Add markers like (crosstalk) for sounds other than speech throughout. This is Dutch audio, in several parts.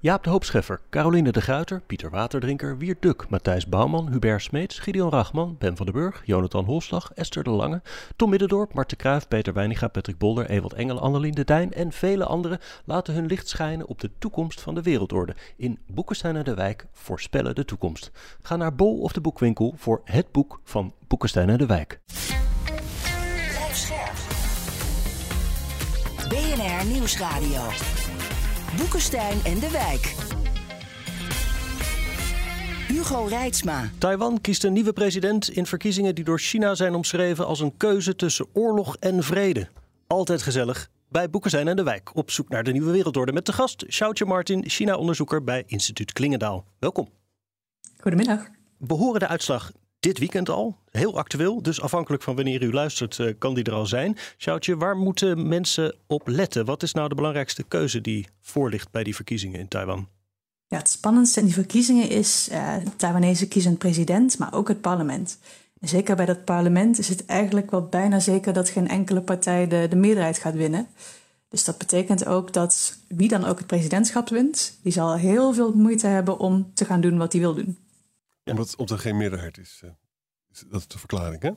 Jaap de Hoopscheffer, Caroline de Gruiter, Pieter Waterdrinker, Wiert Duk, Matthijs Bouwman, Hubert Smeets, Gideon Rachman, Ben van den Burg, Jonathan Holslag, Esther de Lange, Tom Middendorp, Marten Kruijf, Peter Weiniga, Patrick Bolder, Ewald Engel, Annelien de Dijn en vele anderen laten hun licht schijnen op de toekomst van de wereldorde. In Boekenstein en de Wijk voorspellen de toekomst. Ga naar Bol of de boekwinkel voor het boek van Boekenstein en de Wijk. BNR Nieuwsradio. Boekenstein en de Wijk. Hugo Reitsma. Taiwan kiest een nieuwe president in verkiezingen die door China zijn omschreven als een keuze tussen oorlog en vrede. Altijd gezellig bij Boekenstein en de Wijk. Op zoek naar de nieuwe wereldorde met de gast Shoutje Martin, China-onderzoeker bij Instituut Klingendaal. Welkom. Goedemiddag. We horen de uitslag dit weekend al. Heel actueel, dus afhankelijk van wanneer u luistert eh, kan die er al zijn. Shoutje, waar moeten mensen op letten? Wat is nou de belangrijkste keuze die voor ligt bij die verkiezingen in Taiwan? Ja, het spannendste in die verkiezingen is, uh, Taiwanese kiezen een president, maar ook het parlement. En zeker bij dat parlement is het eigenlijk wel bijna zeker dat geen enkele partij de, de meerderheid gaat winnen. Dus dat betekent ook dat wie dan ook het presidentschap wint, die zal heel veel moeite hebben om te gaan doen wat hij wil doen. Omdat, omdat er geen meerderheid is. eh, is dat is de verklaring, hè?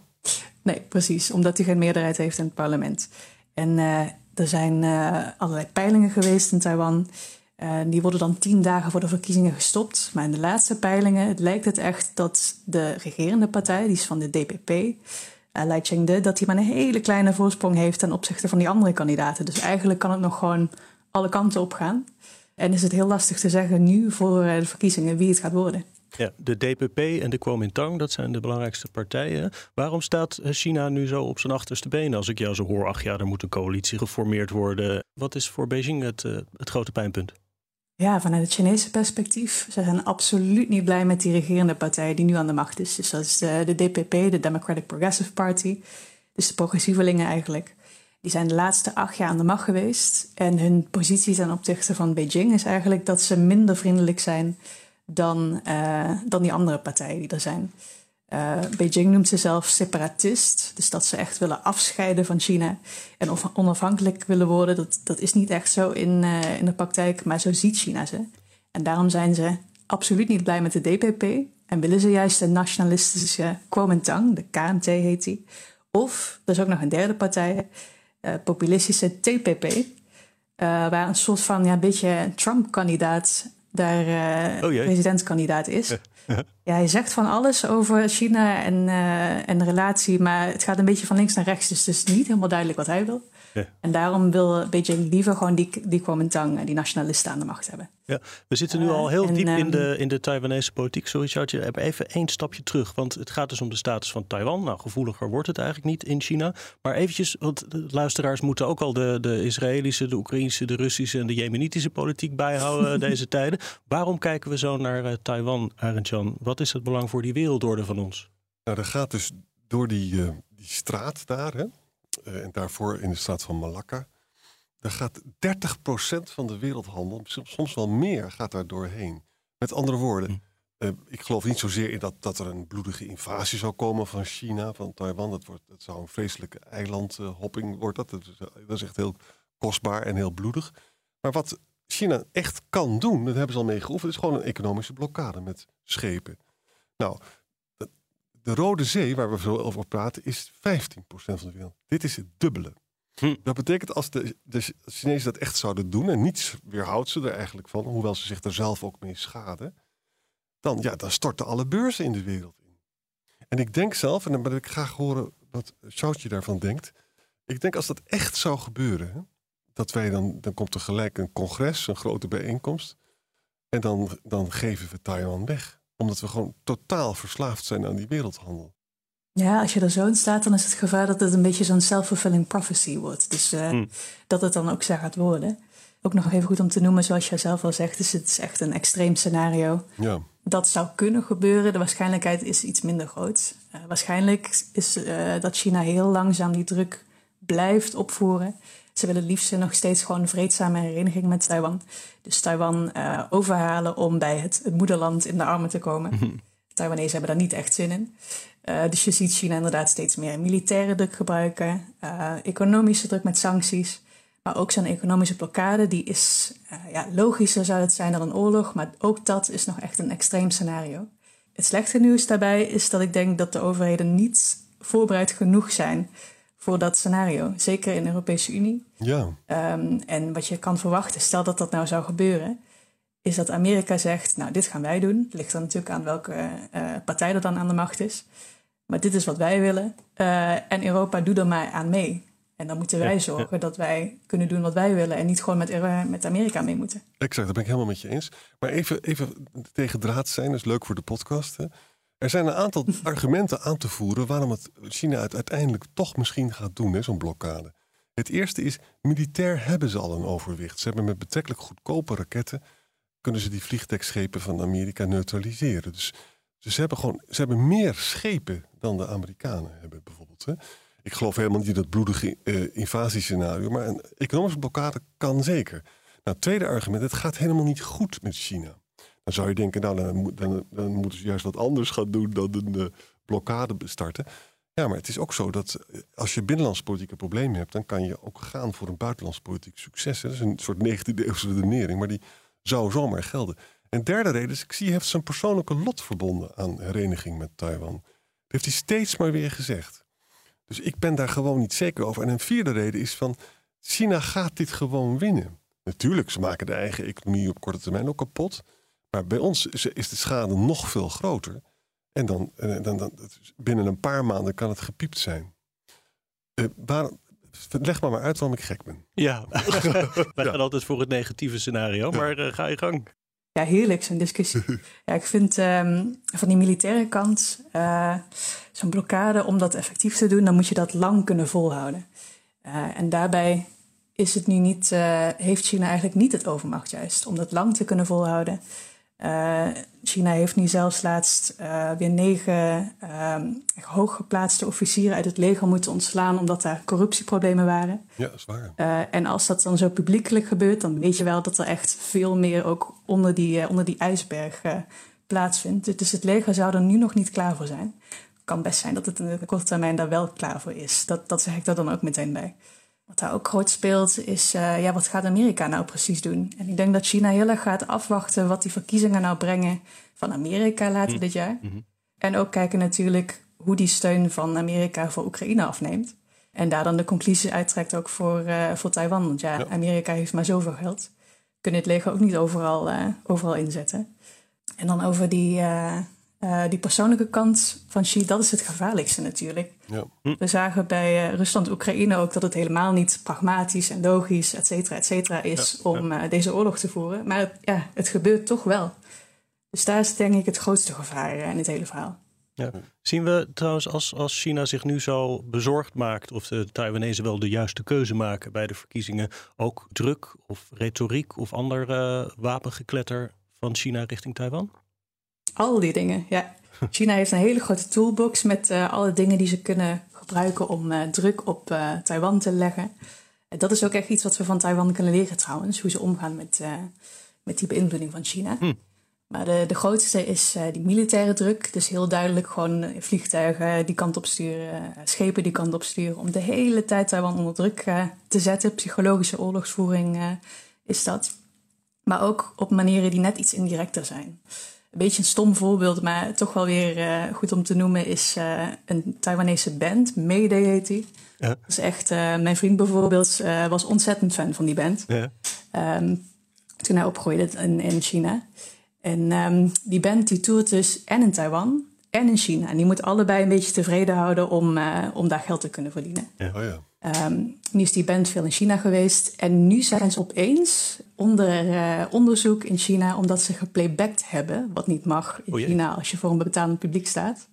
Nee, precies, omdat hij geen meerderheid heeft in het parlement. En eh, er zijn eh, allerlei peilingen geweest in Taiwan. Eh, die worden dan tien dagen voor de verkiezingen gestopt. Maar in de laatste peilingen het lijkt het echt dat de regerende partij, die is van de DPP, eh Lai Ching-de, dat hij maar een hele kleine voorsprong heeft ten opzichte van die andere kandidaten. Dus eigenlijk kan het nog gewoon alle kanten op gaan. En is het heel lastig te zeggen nu voor de verkiezingen wie het gaat worden. Ja, de DPP en de Kuomintang, dat zijn de belangrijkste partijen. Waarom staat eh, China nu zo op zijn achterste benen? Als ik jou zo hoor, ach ja, er moet een coalitie geformeerd worden. Wat is voor Beijing het, eh, het grote pijnpunt? Ja, vanuit het Chinese perspectief, ze zijn absoluut niet blij met die regerende partij die nu aan de macht is. Dus dat is de, de DPP, de Democratic Progressive Party, dus de progressievelingen eigenlijk. Die zijn de laatste acht jaar aan de macht geweest. En hun positie ten opzichte van Beijing is eigenlijk dat ze minder vriendelijk zijn dan, uh, dan die andere partijen die er zijn. Uh, Beijing noemt zichzelf separatist, dus dat ze echt willen afscheiden van China en onafhankelijk willen worden. Dat, dat is niet echt zo in, uh, in de praktijk, maar zo ziet China ze. En daarom zijn ze absoluut niet blij met de DPP en willen ze juist de nationalistische Kuomintang, de KMT heet die. Of, er is ook nog een derde partij, populistische TPP, waar een soort van ja, beetje Trump-kandidaat daar oh presidentskandidaat is. (laughs) Ja, hij zegt van alles over China en, uh, en de relatie, maar het gaat een beetje van links naar rechts, dus het is niet helemaal duidelijk wat hij wil. Ja. En daarom wil Beijing liever gewoon die, die Kuomintang, die nationalisten aan de macht hebben. Ja, we zitten nu al heel uh, en, diep in de, in de Taiwanese politiek. Sorry, Sjoutje, even één stapje terug. Want het gaat dus om de status van Taiwan. Nou, gevoeliger wordt het eigenlijk niet in China. Maar eventjes, want de luisteraars moeten ook al de, de Israëlische, de Oekraïnse, de Russische en de Jemenitische politiek bijhouden (laughs) deze tijden. Waarom kijken we zo naar uh, Taiwan, Arendjan? Wat is het belang voor die wereldorde van ons? Nou, er gaat dus door die, uh, die straat daar, hè? En daarvoor in de staat van Malakka. Daar gaat 30% van de wereldhandel, soms wel meer, gaat daar doorheen. Met andere woorden, uh, ik geloof niet zozeer in dat, dat er een bloedige invasie zou komen van China, van Taiwan. Dat, wordt, dat zou een vreselijke eilandhopping worden. Dat, dat, dat is echt heel kostbaar en heel bloedig. Maar wat China echt kan doen, dat hebben ze al mee geoefend, is gewoon een economische blokkade met schepen. Nou, de Rode Zee, waar we veel over praten, is 15% van de wereld. Dit is het dubbele. Hm. Dat betekent als de, de Chinezen dat echt zouden doen, en niets weerhoudt ze er eigenlijk van, hoewel ze zich er zelf ook mee schaden, dan, ja, dan storten alle beurzen in de wereld in. En ik denk zelf, en dan wil ik graag horen wat Sjoutje daarvan denkt. Ik denk als dat echt zou gebeuren, hè, dat wij dan, dan komt er gelijk een congres, een grote bijeenkomst, en dan, dan geven we Taiwan weg. Omdat we gewoon totaal verslaafd zijn aan die wereldhandel. Ja, als je er zo in staat, dan is het gevaar dat het een beetje zo'n self-fulfilling prophecy wordt. Dus uh, hmm. dat het dan ook zo gaat worden. Ook nog even goed om te noemen, zoals jij zelf al zegt, dus het is echt een extreem scenario. Ja. Dat zou kunnen gebeuren. De waarschijnlijkheid is iets minder groot. Uh, waarschijnlijk is uh, dat China heel langzaam die druk blijft opvoeren. Ze willen liefst nog steeds gewoon vreedzame hereniging met Taiwan. Dus Taiwan uh, overhalen om bij het, het, moederland in de armen te komen. Mm Taiwanese hebben daar niet echt zin in. Uh, dus je ziet China inderdaad steeds meer militaire druk gebruiken, uh, economische druk met sancties. Maar ook zo'n economische blokkade, die is ja, logischer zou het zijn dan een oorlog. Maar ook dat is nog echt een extreem scenario. Het slechte nieuws daarbij is dat ik denk dat de overheden niet voorbereid genoeg zijn voor dat scenario. Zeker in de Europese Unie. Ja. Um, en wat je kan verwachten, stel dat dat nou zou gebeuren, is dat Amerika zegt, nou dit gaan wij doen. Het ligt dan natuurlijk aan welke uh, partij er dan aan de macht is. Maar dit is wat wij willen. Uh, en Europa doet er maar aan mee. En dan moeten wij zorgen dat wij kunnen doen wat wij willen en niet gewoon met, met Amerika mee moeten. Exact, dat ben ik helemaal met je eens. Maar even, even tegen draad zijn, dat is leuk voor de podcast. Hè? Er zijn een aantal (laughs) argumenten aan te voeren waarom het China het uiteindelijk toch misschien gaat doen, zo'n blokkade. Het eerste is, militair hebben ze al een overwicht. Ze hebben met betrekkelijk goedkope raketten, kunnen ze die vliegdekschepen van Amerika neutraliseren. Dus, dus ze hebben gewoon, ze hebben meer schepen dan de Amerikanen hebben bijvoorbeeld. Hè. Ik geloof helemaal niet in dat bloedige uh, invasiescenario, maar een economische blokkade kan zeker. Nou, tweede argument, het gaat helemaal niet goed met China. Dan zou je denken, nou, dan, dan, dan moeten ze juist wat anders gaan doen dan een uh, blokkade starten. Ja, maar het is ook zo dat eh, als je binnenlands politieke problemen hebt, dan kan je ook gaan voor een buitenlands politiek succes. Dat is een soort 19e eeuwse redenering, maar die zou zomaar gelden. En derde reden is, Xi heeft zijn persoonlijke lot verbonden aan hereniging met Taiwan. Dat heeft hij steeds maar weer gezegd. Dus ik ben daar gewoon niet zeker over. En een vierde reden is van, China gaat dit gewoon winnen. Natuurlijk, ze maken de eigen economie op korte termijn ook kapot. Maar bij ons is de schade nog veel groter. En dan, dan, dan binnen een paar maanden kan het gepiept zijn. Uh, waar, leg maar maar uit waarom ik gek ben. Ja, (laughs) wij gaan altijd voor het negatieve scenario, maar uh, ga je gang. Ja, heerlijk zo'n discussie. (laughs) ja, ik vind um, van die militaire kant uh, zo'n blokkade, om dat effectief te doen, dan moet je dat lang kunnen volhouden. en daarbij is het nu niet, heeft China eigenlijk niet het overmacht juist om dat lang te kunnen volhouden. Uh, China heeft nu zelfs laatst uh, weer negen uh, hooggeplaatste officieren uit het leger moeten ontslaan omdat daar corruptieproblemen waren. Ja, dat is waar. Uh, en als dat dan zo publiekelijk gebeurt, dan weet je wel dat er echt veel meer ook onder die, onder die ijsberg plaatsvindt. Dus het leger zou er nu nog niet klaar voor zijn. Het kan best zijn dat het in de korte termijn daar wel klaar voor is. Dat, dat zeg ik er dan ook meteen bij. Wat daar ook groot speelt, is uh, ja, wat gaat Amerika nou precies doen? En ik denk dat China heel erg gaat afwachten wat die verkiezingen nou brengen van Amerika later mm. dit jaar. Mm-hmm. En ook kijken natuurlijk hoe die steun van Amerika voor Oekraïne afneemt. En daar dan de conclusie uittrekt ook voor, uh, voor Taiwan. Want ja, Amerika heeft maar zoveel geld. Kunnen het leger ook niet overal, uh, overal inzetten. En dan over die, uh, die persoonlijke kant van Xi, dat is het gevaarlijkste natuurlijk. Ja. Hm. We zagen bij uh, Rusland-Oekraïne ook dat het helemaal niet pragmatisch en logisch, et cetera, et cetera, is om uh, deze oorlog te voeren. Maar het, ja, het gebeurt toch wel. Dus daar is denk ik het grootste gevaar in het hele verhaal. Ja. Zien we trouwens als, als China zich nu zo bezorgd maakt of de Taiwanese wel de juiste keuze maken bij de verkiezingen, ook druk of retoriek of ander wapengekletter van China richting Taiwan? Al die dingen, ja. (laughs) China heeft een hele grote toolbox met uh, alle dingen die ze kunnen gebruiken om uh, druk op uh, Taiwan te leggen. dat is ook echt iets wat we van Taiwan kunnen leren trouwens, hoe ze omgaan met, met die beïnvloeding van China. Hm. Maar de, de grootste is die militaire druk. Dus heel duidelijk gewoon vliegtuigen die kant op sturen, schepen die kant op sturen, om de hele tijd Taiwan onder druk te zetten. Psychologische oorlogsvoering is dat. Maar ook op manieren die net iets indirecter zijn een beetje een stom voorbeeld, maar toch wel weer uh, goed om te noemen, is uh, een Taiwanese band. Mayday heet die. Ja. Dat is echt, uh, mijn vriend bijvoorbeeld was ontzettend fan van die band. Ja. Um, toen hij opgroeide in, in China. En um, die band die toert dus en in Taiwan en in China. En die moet allebei een beetje tevreden houden om, om daar geld te kunnen verdienen. Ja. Oh ja. Um, nu is die band veel in China geweest. En nu zijn ze opeens onder uh, onderzoek in China omdat ze geplaybacked hebben. Wat niet mag in oh China als je voor een betalend publiek staat.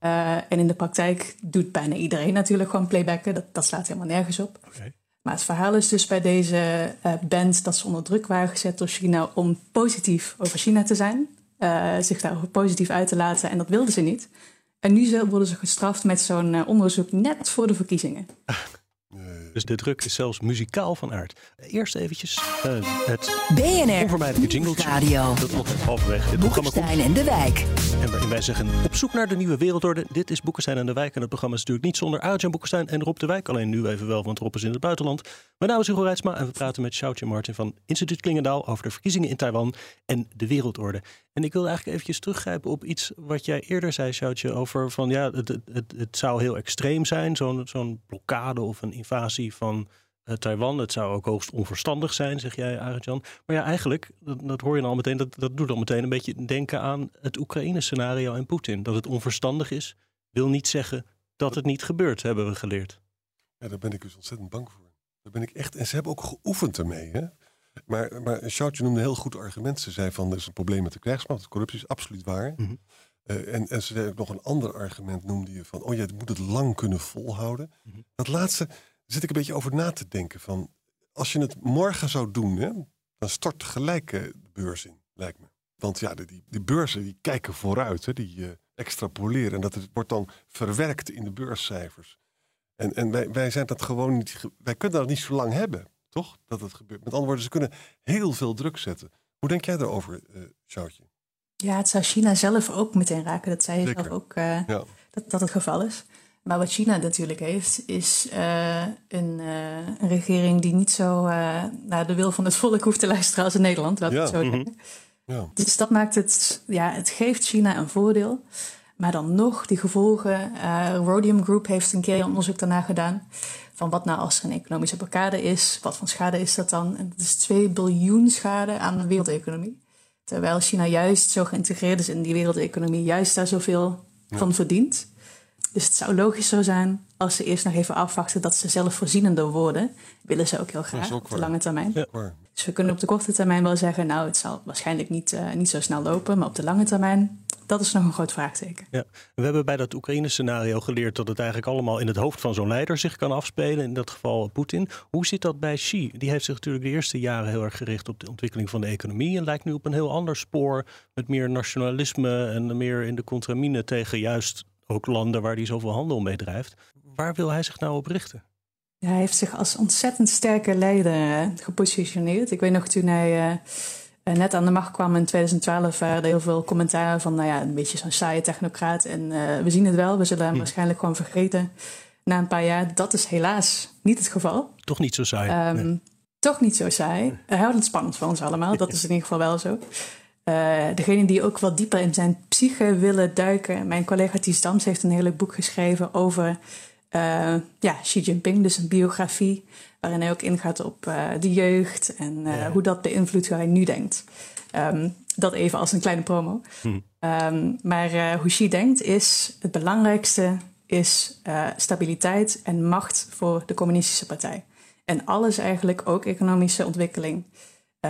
uh, (laughs) en in de praktijk doet bijna iedereen natuurlijk gewoon playbacken. Dat, dat slaat helemaal nergens op. Okay. Maar het verhaal is dus bij deze uh, band dat ze onder druk waren gezet door China om positief over China te zijn. zich daarover positief uit te laten. En dat wilden ze niet. En nu worden ze gestraft met zo'n onderzoek net voor de verkiezingen. (laughs) Dus de druk is zelfs muzikaal van aard. Eerst eventjes uh, het BNR onvermijdelijke jingletje. Radio. Dat altijd halverwege dit programma komt. En de Wijk. En waarin wij zeggen op zoek naar de nieuwe wereldorde. Dit is Boekenstein en de Wijk. En het programma is natuurlijk niet zonder Arjan Boekenstein en Rob de Wijk. Alleen nu even wel, want Rob is in het buitenland. Mijn naam is Hugo Reitsma en we praten met Shoutje Martin van Instituut Klingendaal... over de verkiezingen in Taiwan en de wereldorde. En ik wil eigenlijk eventjes teruggrijpen op iets wat jij eerder zei, Shoutje... over van ja, het, het, het zou heel extreem zijn, zo'n zo'n blokkade of een invasie van uh, Taiwan. Het zou ook hoogst onverstandig zijn, zeg jij, Arjan. Maar ja, eigenlijk, dat, dat hoor je dan al meteen, dat, dat doet al meteen een beetje denken aan het Oekraïne-scenario en Poetin. Dat het onverstandig is, wil niet zeggen dat het niet gebeurt, hebben we geleerd. Ja, daar ben ik dus ontzettend bang voor. Daar ben ik echt, en ze hebben ook geoefend ermee. Hè? Maar, maar Shoutje noemde een heel goed argument. Ze zei van, er is een probleem met de krijgsmacht. Corruptie is absoluut waar. Mhm. Uh, en, en ze zei ook nog een ander argument, noemde je van, oh je moet het lang kunnen volhouden. Mhm. Dat laatste zit ik een beetje over na te denken van, als je het morgen zou doen, hè, dan stort gelijk eh, de beurs in, lijkt me. Want ja, die, die beurzen die kijken vooruit, hè, die uh, extrapoleren. En dat wordt dan verwerkt in de beurscijfers. En, en wij, wij zijn dat gewoon niet, wij kunnen dat niet zo lang hebben, toch? Dat het gebeurt. Met andere woorden, ze kunnen heel veel druk zetten. Hoe denk jij daarover, uh, Sjoutje? Ja, het zou China zelf ook meteen raken. Dat zei je Zeker. zelf ook uh, Ja. dat dat het geval is. Maar wat China natuurlijk heeft, is uh, een, uh, een regering die niet zo naar de wil van het volk hoeft te luisteren als in Nederland. Laat ik Ja. het zo Mhm. Ja. Dus dat maakt het, ja, het geeft China een voordeel. Maar dan nog, die gevolgen. Rhodium Group heeft een keer onderzoek daarna gedaan. Van wat nou als er een economische blokkade is, wat voor schade is dat dan? En dat is 2 biljoen schade aan de wereldeconomie. Terwijl China juist zo geïntegreerd is in die wereldeconomie, juist daar zoveel van verdient. Dus het zou logisch zo zijn als ze eerst nog even afwachten dat ze zelfvoorzienender worden. Willen ze ook heel graag ook op de lange termijn. Ja. Dus we kunnen op de korte termijn wel zeggen, nou, het zal waarschijnlijk niet, uh, niet zo snel lopen. Maar op de lange termijn, dat is nog een groot vraagteken. Ja. We hebben bij dat Oekraïne-scenario geleerd dat het eigenlijk allemaal in het hoofd van zo'n leider zich kan afspelen. In dat geval Poetin. Hoe zit dat bij Xi? Die heeft zich natuurlijk de eerste jaren heel erg gericht op de ontwikkeling van de economie. En lijkt nu op een heel ander spoor. Met meer nationalisme en meer in de contramine tegen juist ook landen waar hij zoveel handel mee drijft. Waar wil hij zich nou op richten? Ja, hij heeft zich als ontzettend sterke leider uh, gepositioneerd. Ik weet nog toen hij uh, net aan de macht kwam in 2012, waren er heel veel commentaren van, nou ja, een beetje zo'n saaie technocraat. En uh, we zien het wel, we zullen hem Hm. waarschijnlijk gewoon vergeten na een paar jaar. Dat is helaas niet het geval. Toch niet zo saai. Um, nee. Toch niet zo saai. Hij houdt het spannend voor ons allemaal, dat is in ieder geval wel zo. Uh, degene die ook wat dieper in zijn psyche willen duiken. Mijn collega Ties Dams heeft een heel leuk boek geschreven over uh, ja, Xi Jinping, dus een biografie. Waarin hij ook ingaat op uh, de jeugd en ja. hoe dat beïnvloedt hoe hij nu denkt. Um, dat even als een kleine promo. Hm. Um, maar hoe Xi denkt is het belangrijkste is stabiliteit en macht voor de communistische partij. En alles eigenlijk, ook economische ontwikkeling,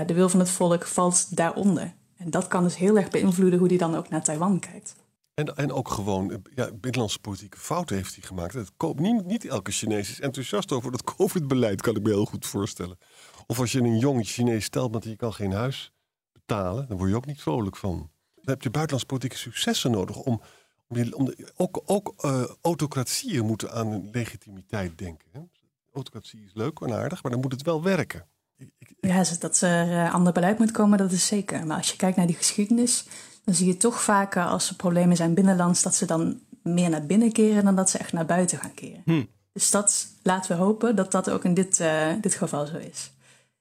de wil van het volk valt daaronder. En dat kan dus heel erg beïnvloeden hoe hij dan ook naar Taiwan kijkt. En, en ook gewoon ja, binnenlandse politieke fouten heeft hij gemaakt. Het niet, niet elke Chinees is enthousiast over dat (laughs) COVID-beleid, kan ik me heel goed voorstellen. Of als je een jong Chinees stelt, want je kan geen huis betalen, dan word je ook niet vrolijk van. Dan heb je buitenlandse politieke successen nodig om. om, om ook ook uh, autocratieën moeten aan legitimiteit denken. Hè? Autocratie is leuk en aardig, maar dan moet het wel werken. Ik, ik, ja, dat er uh, ander beleid moet komen, dat is zeker. Maar als je kijkt naar die geschiedenis, dan zie je toch vaker als er problemen zijn binnenlands, dat ze dan meer naar binnen keren dan dat ze echt naar buiten gaan keren. Hm. Dus dat laten we hopen dat dat ook in dit, uh, dit geval zo is.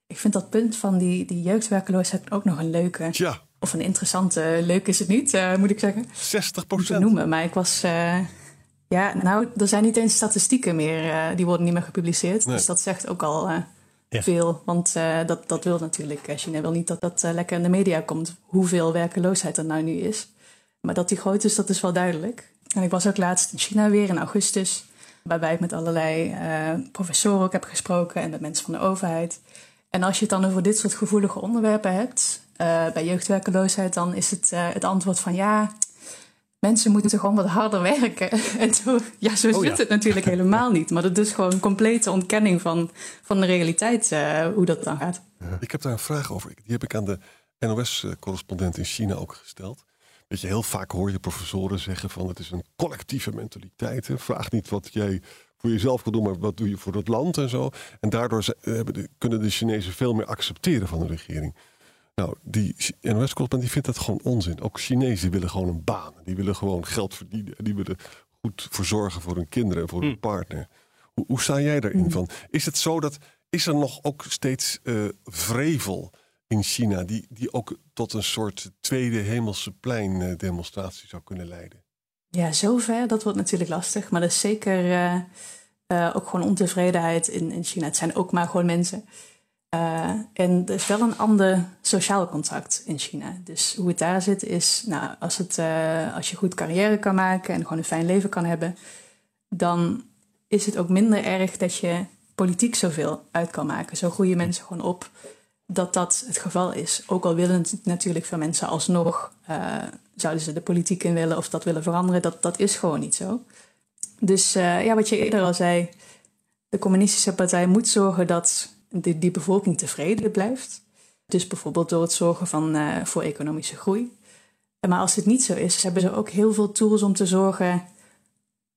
Ik vind dat punt van die, die jeugdwerkeloosheid ook nog een leuke. Ja. Of een interessante. Leuk is het niet, uh, moet ik zeggen. 60 procent. noemen, maar ik was. Uh, ja, nou, er zijn niet eens statistieken meer. die worden niet meer gepubliceerd. Nee. Dus dat zegt ook al veel. Want uh, dat, dat wil natuurlijk. China wil niet dat dat uh, lekker in de media komt. Hoeveel werkeloosheid er nou nu is. Maar dat die groot is, dat is wel duidelijk. En ik was ook laatst in China weer in augustus. Waarbij ik met allerlei professoren ook heb gesproken. En met mensen van de overheid. En als je het dan over dit soort gevoelige onderwerpen hebt. bij jeugdwerkeloosheid, dan is het het antwoord van ja. Mensen moeten gewoon wat harder werken. (laughs) En zo, ja, zo Oh, zit ja. het natuurlijk helemaal niet. Maar dat is gewoon een complete ontkenning van, van de realiteit, uh, hoe dat dan gaat. Ik heb daar een vraag over. Die heb ik aan de NOS-correspondent in China ook gesteld. Weet je, heel vaak hoor je professoren zeggen van het is een collectieve mentaliteit. Hè? Vraag niet wat jij voor jezelf kan doen, maar wat doe je voor het land en zo. En daardoor kunnen de Chinezen veel meer accepteren van de regering. Nou, die NOS-correspondent die vindt dat gewoon onzin. Ook Chinezen willen gewoon een baan. Die willen gewoon geld verdienen. Die willen goed verzorgen voor hun kinderen en voor hun hm. partner. Hoe, hoe sta jij daarin hm. van? Is het zo dat, is er nog ook steeds uh, vrevel in China... Die, die ook tot een soort tweede hemelse plein uh, demonstratie zou kunnen leiden? Ja, zover, dat wordt natuurlijk lastig. Maar er is zeker uh, ook gewoon ontevredenheid in, in China. Het zijn ook maar gewoon mensen... Uh, en er is wel een ander sociaal contract in China. Dus hoe het daar zit is, nou, als, het, uh, als je goed carrière kan maken en gewoon een fijn leven kan hebben, dan is het ook minder erg dat je politiek zoveel uit kan maken. Zo groeien mensen gewoon op dat dat het geval is. Ook al willen het natuurlijk veel mensen alsnog, uh, zouden ze de politiek in willen of dat willen veranderen, dat, dat is gewoon niet zo. Dus ja, wat je eerder al zei, de communistische partij moet zorgen dat die, die bevolking tevreden blijft. Dus bijvoorbeeld door het zorgen van, uh, voor economische groei. Maar als het niet zo is, hebben ze ook heel veel tools om te zorgen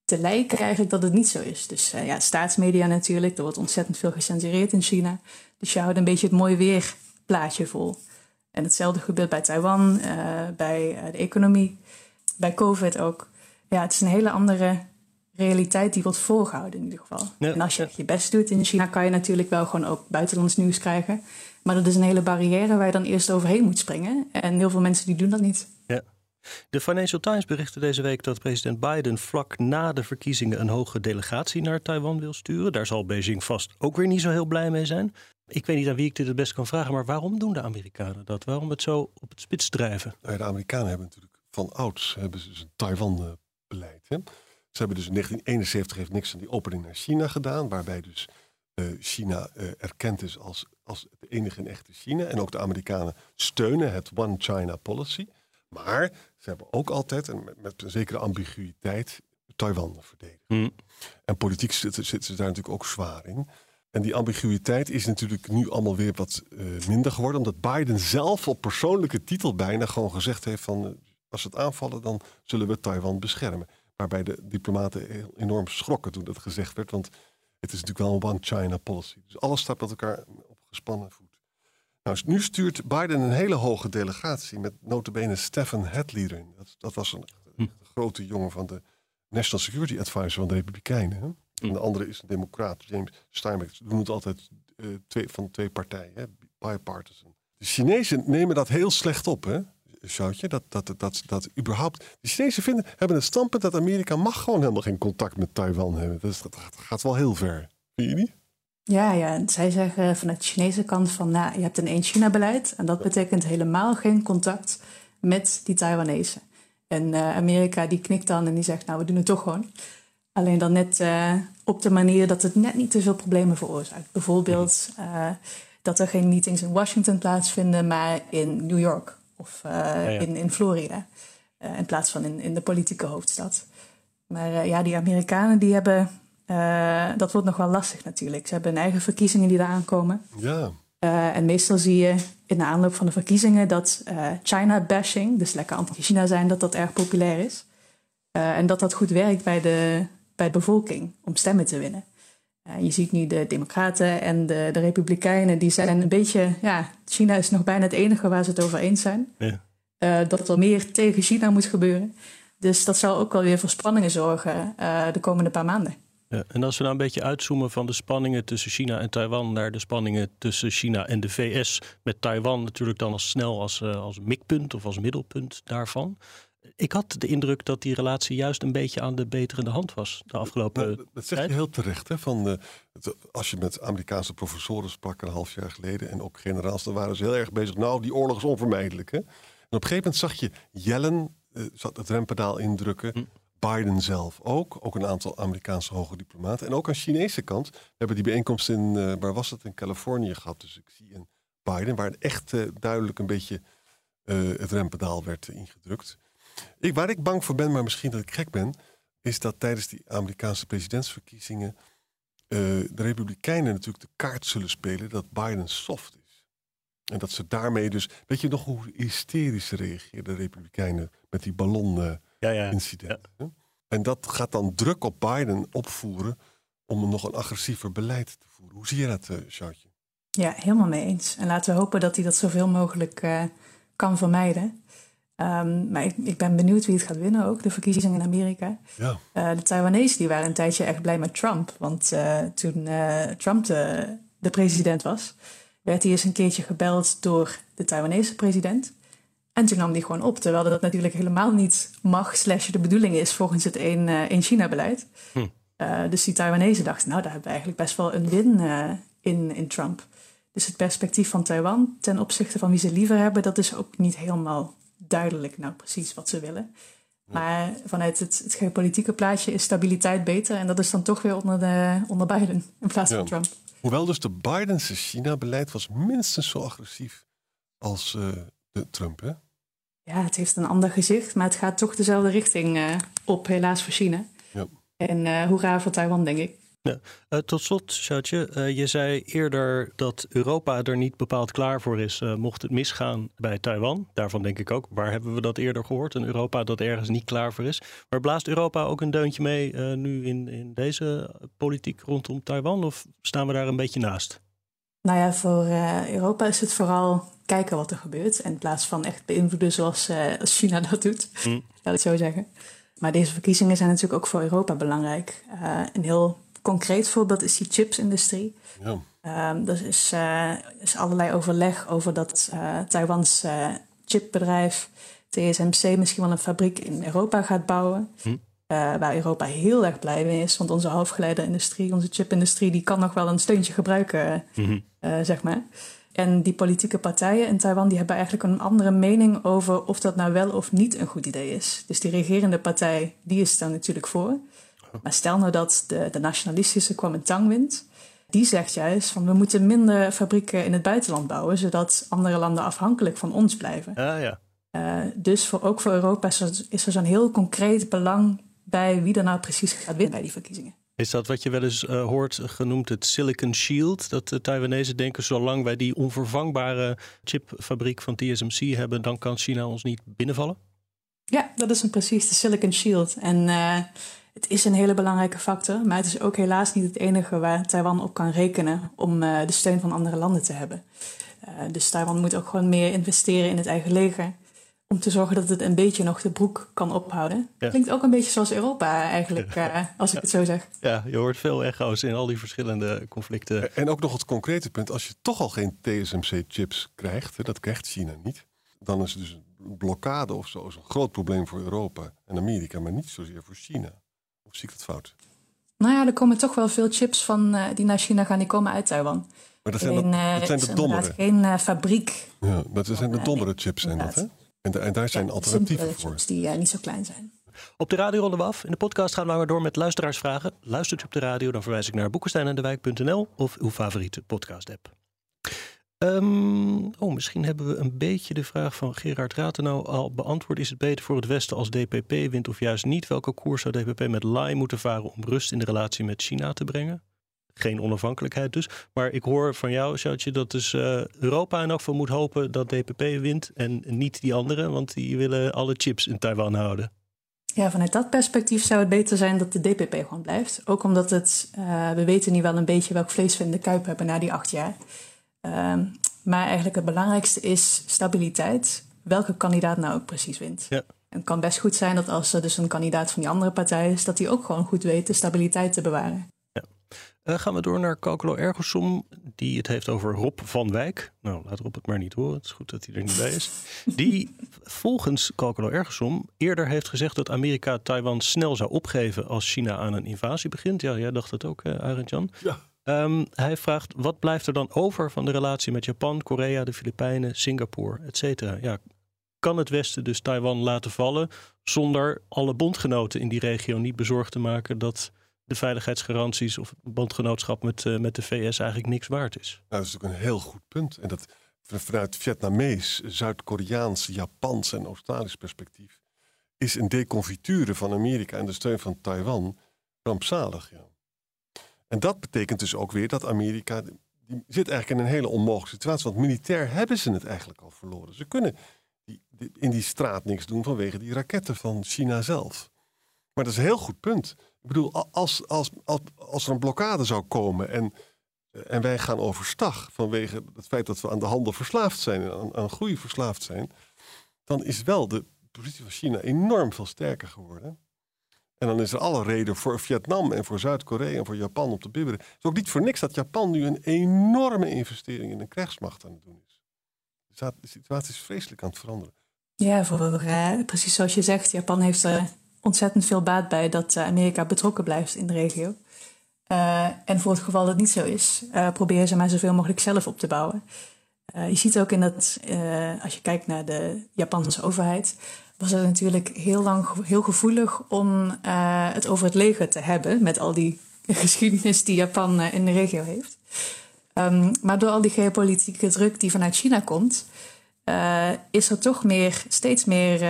te lijken eigenlijk dat het niet zo is. Dus uh, ja, staatsmedia natuurlijk, er wordt ontzettend veel gecensureerd in China. Dus je houdt een beetje het mooi weer plaatje vol. En hetzelfde gebeurt bij Taiwan, uh, bij de economie, bij COVID ook. Ja, het is een hele andere realiteit die wordt voorgehouden in ieder geval. en als je je best doet in China, kan je natuurlijk wel gewoon ook buitenlands nieuws krijgen. Maar dat is een hele barrière waar je dan eerst overheen moet springen. En heel veel mensen die doen dat niet. Ja. De Financial Times berichtte deze week dat president Biden vlak na de verkiezingen een hoge delegatie naar Taiwan wil sturen. Daar zal Beijing vast ook weer niet zo heel blij mee zijn. Ik weet niet aan wie ik dit het best kan vragen, maar waarom doen de Amerikanen dat? Waarom het zo op het spits drijven? Nou de Amerikanen hebben natuurlijk van ouds hebben ze een Taiwan-beleid. Ze hebben dus in 1971 heeft niks aan die opening naar China gedaan, waarbij dus uh, China uh, erkend is als, als het enige en echte China. En ook de Amerikanen steunen het One China policy. Maar ze hebben ook altijd, en met, met een zekere ambiguïteit, Taiwan verdedigd. Hmm. En politiek zitten, zitten ze daar natuurlijk ook zwaar in. En die ambiguïteit is natuurlijk nu allemaal weer wat uh, minder geworden. Omdat Biden zelf op persoonlijke titel bijna gewoon gezegd heeft van... als ze het aanvallen, dan zullen we Taiwan beschermen. Waarbij de diplomaten enorm schrokken toen dat gezegd werd. Want het is natuurlijk wel een one-China policy. Dus alles staat met elkaar op gespannen voet. Nou, nu stuurt Biden een hele hoge delegatie met notabene Stephen Hadley erin. Dat, dat was een, hm. grote jongen van de National Security Advisor van de Republikeinen. Hè? Hm. En de andere is een democraat, James Steinbeck. Ze doen het altijd uh, twee, van twee partijen, hè? bipartisan. De Chinezen nemen dat heel slecht op. Hè? Sjoutje, dat, dat, dat, dat, überhaupt. De Chinezen vinden, hebben een standpunt dat Amerika mag gewoon helemaal geen contact met Taiwan hebben. Dus dat, gaat wel heel ver. Vind je niet? Ja, ja, zij zeggen vanuit de Chinese kant van, nou, je hebt een één-China-beleid en dat betekent helemaal geen contact met die Taiwanese. En uh, Amerika die knikt dan en die zegt, nou, we doen het toch gewoon. Alleen dan net uh, op de manier dat het net niet te veel problemen veroorzaakt. Bijvoorbeeld uh, dat er geen meetings in Washington plaatsvinden, maar in New York of uh, In, in Florida. Uh, in plaats van in, in de politieke hoofdstad. Maar uh, ja, die Amerikanen die hebben. dat wordt nog wel lastig natuurlijk. Ze hebben hun eigen verkiezingen die eraan komen. Ja. en meestal zie je in de aanloop van de verkiezingen dat China-bashing, dus lekker anti-China zijn, dat dat erg populair is. en dat dat goed werkt bij de, bij de bevolking om stemmen te winnen. Je ziet nu de Democraten en de, de Republikeinen, die zijn een beetje, ja, China is nog bijna het enige waar ze het over eens zijn. Ja. Uh, dat er meer tegen China moet gebeuren. Dus dat zal ook wel weer voor spanningen zorgen uh, de komende paar maanden. Ja, en als we nou een beetje uitzoomen van de spanningen tussen China en Taiwan naar de spanningen tussen China en de VS, met Taiwan natuurlijk dan als snel als, uh, als mikpunt of als middelpunt daarvan. Ik had de indruk dat die relatie juist een beetje aan de beterende hand was de afgelopen nou, Dat zeg je heel terecht. Hè? Van, uh, als je met Amerikaanse professoren sprak een half jaar geleden en ook generaals, dan waren ze heel erg bezig. Nou, die oorlog is onvermijdelijk. Hè? En op een gegeven moment zag je Yellen uh, zat het rempedaal indrukken. Hm. Biden zelf ook. Ook een aantal Amerikaanse hoge diplomaten. En ook aan de Chinese kant. We hebben die bijeenkomst in, uh, waar was het, in Californië gehad. Dus ik zie in Biden, waar echt duidelijk een beetje het rempedaal werd ingedrukt. Ik, waar ik bang voor ben, maar misschien dat ik gek ben, is dat tijdens die Amerikaanse presidentsverkiezingen uh, de Republikeinen natuurlijk de kaart zullen spelen dat Biden soft is. En dat ze daarmee dus. Weet je nog hoe hysterisch reageerden de Republikeinen met die ballon-incident? Uh, ja, ja. En dat gaat dan druk op Biden opvoeren om nog een agressiever beleid te voeren. Hoe zie je dat, uh, Sjoutje? Ja, helemaal mee eens. En laten we hopen dat hij dat zoveel mogelijk uh, kan vermijden. Um, maar ik, ik, ben benieuwd wie het gaat winnen ook, de verkiezingen in Amerika. Ja. Uh, de Taiwanese die waren een tijdje echt blij met Trump. Want toen Trump de, de president was, werd hij eens een keertje gebeld door de Taiwanese president. En toen nam hij gewoon op, terwijl dat natuurlijk helemaal niet mag, slash de bedoeling is volgens het één China-beleid. Hm. Dus die Taiwanese dachten, nou, daar hebben we eigenlijk best wel een win in, in Trump. Dus het perspectief van Taiwan ten opzichte van wie ze liever hebben, dat is ook niet helemaal duidelijk, nou precies wat ze willen. Maar vanuit het, het geopolitieke plaatje is stabiliteit beter. En dat is dan toch weer onder, de, onder Biden in plaats van Trump. Hoewel dus de Bidense China-beleid was minstens zo agressief als uh, de Trump, hè? Ja, het heeft een ander gezicht, maar het gaat toch dezelfde richting uh, op, helaas voor China. Ja. En uh, hoe raar voor Taiwan, denk ik. Ja. Uh, tot slot, Sjoutje, uh, je zei eerder dat Europa er niet bepaald klaar voor is, mocht het misgaan bij Taiwan. Daarvan denk ik ook, waar hebben we dat eerder gehoord? Een Europa dat ergens niet klaar voor is. Maar blaast Europa ook een deuntje mee nu in, in deze politiek rondom Taiwan? Of staan we daar een beetje naast? Nou ja, voor Europa is het vooral kijken wat er gebeurt. In plaats van echt beïnvloeden zoals China dat doet, mm. (laughs) laat ik het zo zeggen. Maar deze verkiezingen zijn natuurlijk ook voor Europa belangrijk. Een heel concreet voorbeeld is die chipsindustrie. Ja. Uh, er is, uh, is allerlei overleg over dat uh, Taiwans chipbedrijf TSMC misschien wel een fabriek in Europa gaat bouwen. Hm. waar Europa heel erg blij mee is. Want onze halfgeleiderindustrie, onze chipindustrie, die kan nog wel een steuntje gebruiken, hm. zeg maar. En die politieke partijen in Taiwan die hebben eigenlijk een andere mening over of dat nou wel of niet een goed idee is. Dus die regerende partij, die is daar natuurlijk voor. Maar stel nou dat de, de nationalistische Kuomintang wint. Die zegt juist van we moeten minder fabrieken in het buitenland bouwen, zodat andere landen afhankelijk van ons blijven. Ah, ja. Uh, dus voor, ook voor Europa is er, zo'n heel concreet belang bij wie er nou precies gaat winnen bij die verkiezingen. Is dat wat je wel eens uh, hoort genoemd het Silicon Shield? Dat de Taiwanese denken, zolang wij die onvervangbare chipfabriek van TSMC hebben, dan kan China ons niet binnenvallen? Ja, dat is een precies de Silicon Shield. En uh, het is een hele belangrijke factor, maar het is ook helaas niet het enige waar Taiwan op kan rekenen om uh, de steun van andere landen te hebben. dus Taiwan moet ook gewoon meer investeren in het eigen leger om te zorgen dat het een beetje nog de broek kan ophouden. Ja. Klinkt ook een beetje zoals Europa eigenlijk, uh, als ik het zo zeg. Ja, je hoort veel echo's in al die verschillende conflicten. En ook nog het concrete punt, als je toch al geen TSMC-chips krijgt, dat krijgt China niet, dan is het dus een blokkade of zo is een groot probleem voor Europa en Amerika, maar niet zozeer voor China. Of zie ik dat fout? Nou ja, er komen toch wel veel chips van, uh, die naar China gaan, die komen uit Taiwan. Maar dat zijn, Alleen, dat, dat zijn de dommere. geen uh, fabriek. Ja, maar dat zijn de dommere chips, zijn dat, hè? En, en daar zijn ja, alternatieven voor. Die uh, niet zo klein zijn. Op de radio ronden we af. In de podcast gaan we maar door met luisteraarsvragen. Luistert u op de radio, dan verwijs ik naar boekensteinendewijk.nl of uw favoriete podcast-app. Um, oh, misschien hebben we een beetje de vraag van Gerard Ratenau al beantwoord. Is het beter voor het Westen als DPP wint of juist niet? Welke koers zou DPP met Lai moeten varen om rust in de relatie met China te brengen? geen onafhankelijkheid dus. Maar ik hoor van jou, Sjoutje, dat dus uh, Europa in elk geval moet hopen dat DPP wint en niet die anderen, want die willen alle chips in Taiwan houden. Ja, vanuit dat perspectief zou het beter zijn dat de DPP gewoon blijft. Ook omdat het, uh, we weten nu wel een beetje welk vlees we in de kuip hebben na die acht jaar. Uh, maar eigenlijk het belangrijkste is stabiliteit. Welke kandidaat nou ook precies wint. Ja. het kan best goed zijn dat als er dus een kandidaat van die andere partij is, dat die ook gewoon goed weet de stabiliteit te bewaren. Uh, gaan we door naar Calculo Ergosom, die het heeft over Rob van Wijk. Nou, laat Rob het maar niet horen. Het is goed dat hij er niet bij is. (laughs) Die volgens Calculo Ergosom eerder heeft gezegd dat Amerika Taiwan snel zou opgeven als China aan een invasie begint. Ja, jij dacht het ook, uh, Arend Jan. Ja. Um, hij vraagt, wat blijft er dan over van de relatie met Japan, Korea, de Filipijnen, Singapore, et cetera? Ja, kan het Westen dus Taiwan laten vallen zonder alle bondgenoten in die regio niet bezorgd te maken dat de veiligheidsgaranties of bondgenootschap met, uh, met de VS eigenlijk niks waard is. Dat is natuurlijk een heel goed punt. En dat vanuit Vietnamees, Zuid-Koreaans, Japans en Australisch perspectief is een deconfiture van Amerika en de steun van Taiwan rampzalig. Ja. En dat betekent dus ook weer dat Amerika die zit eigenlijk in een hele onmogelijke situatie. Want militair hebben ze het eigenlijk al verloren. Ze kunnen in die straat niks doen vanwege die raketten van China zelf. Maar dat is een heel goed punt. Ik bedoel, als, als, als, als er een blokkade zou komen en, en wij gaan overstag vanwege het feit dat we aan de handel verslaafd zijn, aan, aan groei verslaafd zijn, dan is wel de positie van China enorm veel sterker geworden. En dan is er alle reden voor Vietnam en voor Zuid-Korea en voor Japan om te bibberen. Het is ook niet voor niks dat Japan nu een enorme investering in een krijgsmacht aan het doen is. De situatie is vreselijk aan het veranderen. Ja, voor, uh, precies zoals je zegt, Japan heeft er ontzettend veel baat bij dat eh, Amerika betrokken blijft in de regio. Uh, en voor het geval dat niet zo is, proberen ze maar zoveel mogelijk zelf op te bouwen. je ziet ook in dat, als je kijkt naar de Japanse overheid, was het natuurlijk heel lang heel gevoelig om het over het leger te hebben, met al die geschiedenis die Japan in de regio heeft. Um, maar door al die geopolitieke druk die vanuit China komt, uh, is er toch meer, steeds meer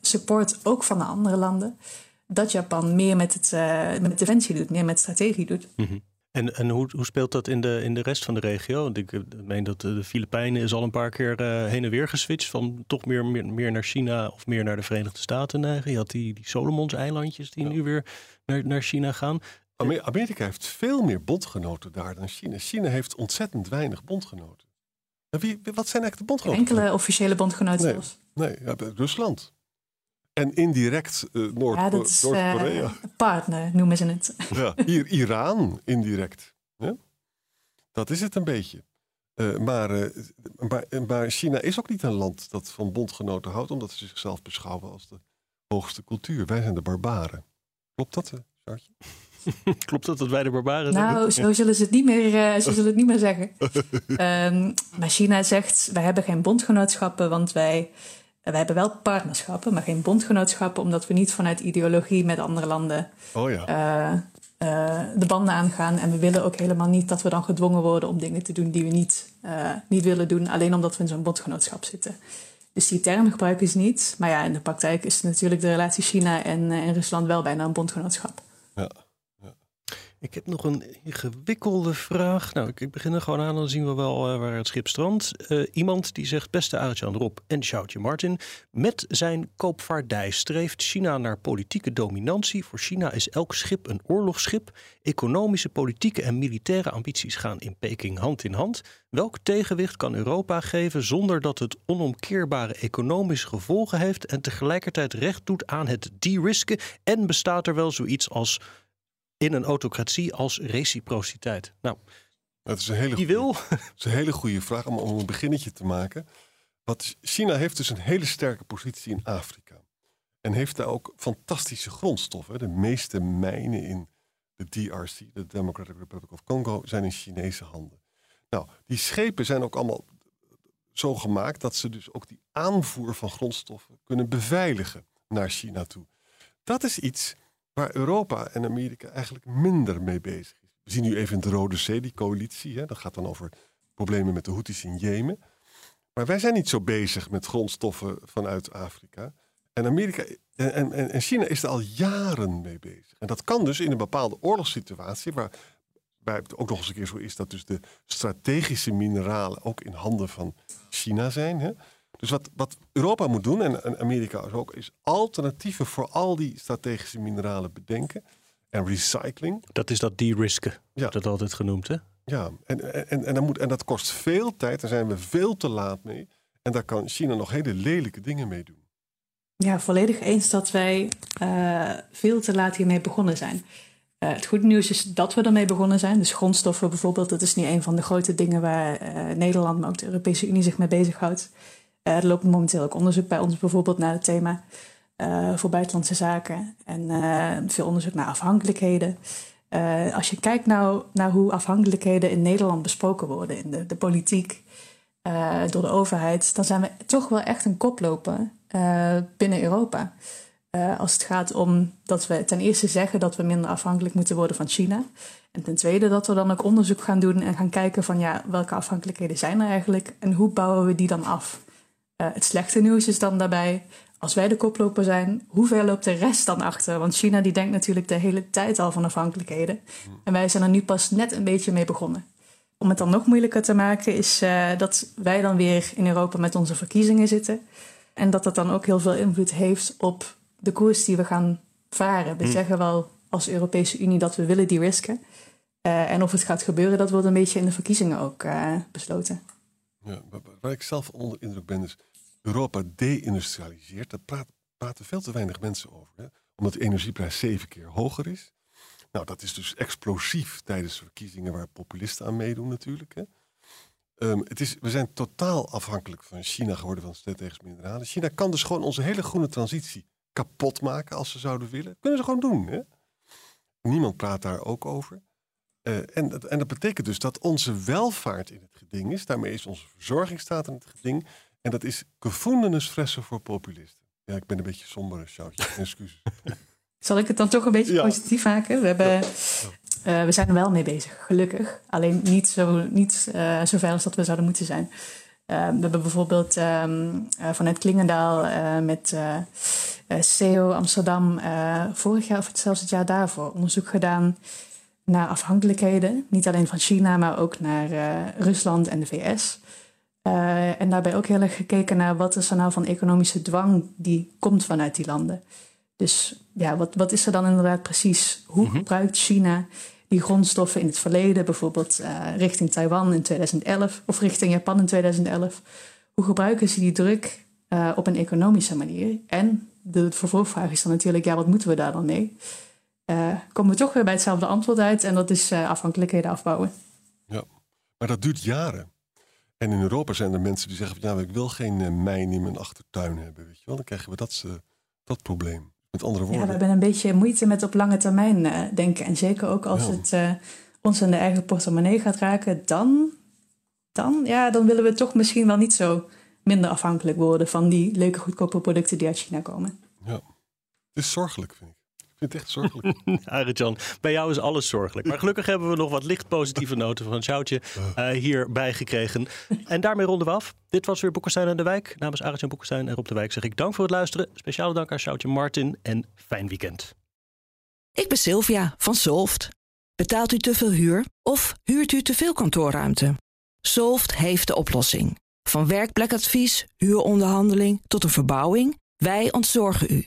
support, ook van de andere landen, dat Japan meer met, het, met defensie doet, meer met strategie doet. -hmm. En, en hoe, hoe speelt dat in de, in de rest van de regio? Want ik meen dat de Filipijnen is al een paar keer heen en weer geswitcht. Van toch meer, meer, meer naar China of meer naar de Verenigde Staten neigen. Je had die, die Solomons-eilandjes die ja. nu weer naar, naar China gaan. Amerika heeft veel meer bondgenoten daar dan China. China heeft ontzettend weinig bondgenoten. Wie, wat zijn eigenlijk de bondgenoten? Enkele officiële bondgenoten Nee, nee ja, Rusland. En indirect uh, Noord-Korea. Ja, uh, partner noemen ze het. (laughs) Ja, hier, Iran indirect. Ja? Dat is het een beetje. Uh, maar, maar, maar, China is ook niet een land dat van bondgenoten houdt, omdat ze zichzelf beschouwen als de hoogste cultuur. Wij zijn de barbaren. Klopt dat, Chartje? (laughs) Klopt dat dat wij de barbaren zijn? Nou, zo zullen ze het niet meer, uh, zo zullen het niet meer zeggen. um, (laughs) maar China zegt, wij hebben geen bondgenootschappen, want wij, wij hebben wel partnerschappen, maar geen bondgenootschappen, omdat we niet vanuit ideologie met andere landen oh ja. uh, uh, de banden aangaan. En we willen ook helemaal niet dat we dan gedwongen worden om dingen te doen die we niet, niet willen doen, alleen omdat we in zo'n bondgenootschap zitten. Dus die term gebruiken ze niet. Maar ja, in de praktijk is natuurlijk de relatie China en, en Rusland wel bijna een bondgenootschap. Ja. Ik heb nog een ingewikkelde vraag. Nou, ik, begin er gewoon aan, dan zien we wel uh, waar het schip strandt. Uh, iemand die zegt, beste Arjan Rob en Sjoutje Martin... met zijn koopvaardij streeft China naar politieke dominantie. Voor China is elk schip een oorlogsschip. Economische, politieke en militaire ambities gaan in Peking hand in hand. Welk tegenwicht kan Europa geven zonder dat het onomkeerbare economische gevolgen heeft... en tegelijkertijd recht doet aan het de-risken? En bestaat er wel zoiets als in een autocratie als reciprociteit? Nou, dat is een hele die wil. (laughs) Dat is een hele goede vraag om, om een beginnetje te maken. Want China heeft dus een hele sterke positie in Afrika. En heeft daar ook fantastische grondstoffen. De meeste mijnen in de DRC, de Democratic Republic of Congo, zijn in Chinese handen. Nou, die schepen zijn ook allemaal zo gemaakt dat ze dus ook die aanvoer van grondstoffen kunnen beveiligen naar China toe. Dat is iets waar Europa en Amerika eigenlijk minder mee bezig is. We zien nu even in de Rode Zee die coalitie. Hè? Dat gaat dan over problemen met de Houthis in Jemen. Maar wij zijn niet zo bezig met grondstoffen vanuit Afrika. En, Amerika, en, en, en China is er al jaren mee bezig. En dat kan dus in een bepaalde oorlogssituatie, waar, het ook nog eens een keer zo is dat dus de strategische mineralen ook in handen van China zijn. Hè? Dus wat, wat Europa moet doen, en, Amerika ook, is alternatieven voor al die strategische mineralen bedenken. En recycling. Dat is dat de-risken, ja. dat altijd genoemd, hè? Ja, en, en, en, dat moet, en dat kost veel tijd. Daar zijn we veel te laat mee. En daar kan China nog hele lelijke dingen mee doen. Ja, volledig eens dat wij uh, veel te laat hiermee begonnen zijn. Uh, het goede nieuws is dat we ermee begonnen zijn. Dus grondstoffen bijvoorbeeld, dat is niet een van de grote dingen waar uh, Nederland, maar ook de Europese Unie zich mee bezighoudt. Uh, er loopt momenteel ook onderzoek bij ons bijvoorbeeld naar het thema uh, voor buitenlandse zaken en uh, veel onderzoek naar afhankelijkheden. als je kijkt nou naar hoe afhankelijkheden in Nederland besproken worden in de, de politiek door de overheid, dan zijn we toch wel echt een koploper binnen Europa. als het gaat om dat we ten eerste zeggen dat we minder afhankelijk moeten worden van China. En ten tweede dat we dan ook onderzoek gaan doen en gaan kijken van ja, welke afhankelijkheden zijn er eigenlijk en hoe bouwen we die dan af. Uh, het slechte nieuws is dan daarbij, als wij de koploper zijn, hoe ver loopt de rest dan achter? Want China die denkt natuurlijk de hele tijd al van afhankelijkheden. En wij zijn er nu pas net een beetje mee begonnen. Om het dan nog moeilijker te maken is uh, dat wij dan weer in Europa met onze verkiezingen zitten. En dat dat dan ook heel veel invloed heeft op de koers die we gaan varen. We Hm. zeggen wel als Europese Unie dat we willen die risken. Eh, en of het gaat gebeuren, dat wordt een beetje in de verkiezingen ook eh, besloten. Ja, waar, waar ik zelf onder indruk ben, is Europa deindustrialiseert. Daar praat, praten veel te weinig mensen over. Hè? Omdat de energieprijs zeven keer hoger is. Nou, dat is dus explosief tijdens verkiezingen waar populisten aan meedoen natuurlijk. Hè? Ehm, het is, we zijn totaal afhankelijk van China geworden van strategische mineralen. China kan dus gewoon onze hele groene transitie kapot maken als ze zouden willen. Kunnen ze gewoon doen. Hè? Niemand praat daar ook over. Eh, en, en dat betekent dus dat onze welvaart in het geding is. Daarmee is onze verzorgingsstaat in het geding. En dat is gevoelens fressen voor populisten. Ja, ik ben een beetje somber, Sjoutje. Excuses. (laughs) Zal ik het dan toch een beetje Ja. positief maken? We, hebben, eh, we zijn er wel mee bezig, gelukkig. Alleen niet zo, niet, eh, zo ver als dat we zouden moeten zijn. Eh, we hebben bijvoorbeeld ehm, eh, vanuit Klingendaal met CEO Amsterdam vorig jaar of zelfs het jaar daarvoor onderzoek gedaan naar afhankelijkheden. Niet alleen van China, maar ook naar Rusland en de VS. Eh, en daarbij ook heel erg gekeken naar wat is er nou van economische dwang die komt vanuit die landen. Dus ja, wat, wat is er dan inderdaad precies? Hoe gebruikt China die grondstoffen in het verleden, bijvoorbeeld eh, richting Taiwan in 2011 of richting Japan in 2011? Hoe gebruiken ze die druk eh, op een economische manier? En de vervolgvraag is dan natuurlijk, ja, wat moeten we daar dan mee? Komen we toch weer bij hetzelfde antwoord uit en dat is afhankelijkheden afbouwen. Ja, maar dat duurt jaren. En in Europa zijn er mensen die zeggen: van, ja, ik wil geen eh, mijn in mijn achtertuin hebben. Weet je wel? Dan krijgen we dat, eh, dat probleem. Met andere Ja, woorden. we hebben een beetje moeite met op lange termijn eh, denken. En zeker ook als Ja. het ons in de eigen portemonnee gaat raken, dan, dan, ja, dan willen we toch misschien wel niet zo minder afhankelijk worden van die leuke goedkope producten die uit China komen. Ja. Het is zorgelijk, vind ik. Vind het echt zorgelijk. (laughs) Arjan, bij jou is alles zorgelijk. Maar gelukkig hebben we nog wat licht positieve (laughs) noten van Sjoutje eh hierbij gekregen. En daarmee ronden we af. Dit was weer Boekenstein en de Wijk. Namens Arjan Boekenstein en Rob de Wijk zeg ik dank voor het luisteren. Speciale dank aan Sjoutje Martin en fijn weekend. Ik ben Sylvia van Solft. Betaalt u te veel huur of huurt u te veel kantoorruimte? Solft heeft de oplossing. Van werkplekadvies, huuronderhandeling tot een verbouwing, wij ontzorgen u.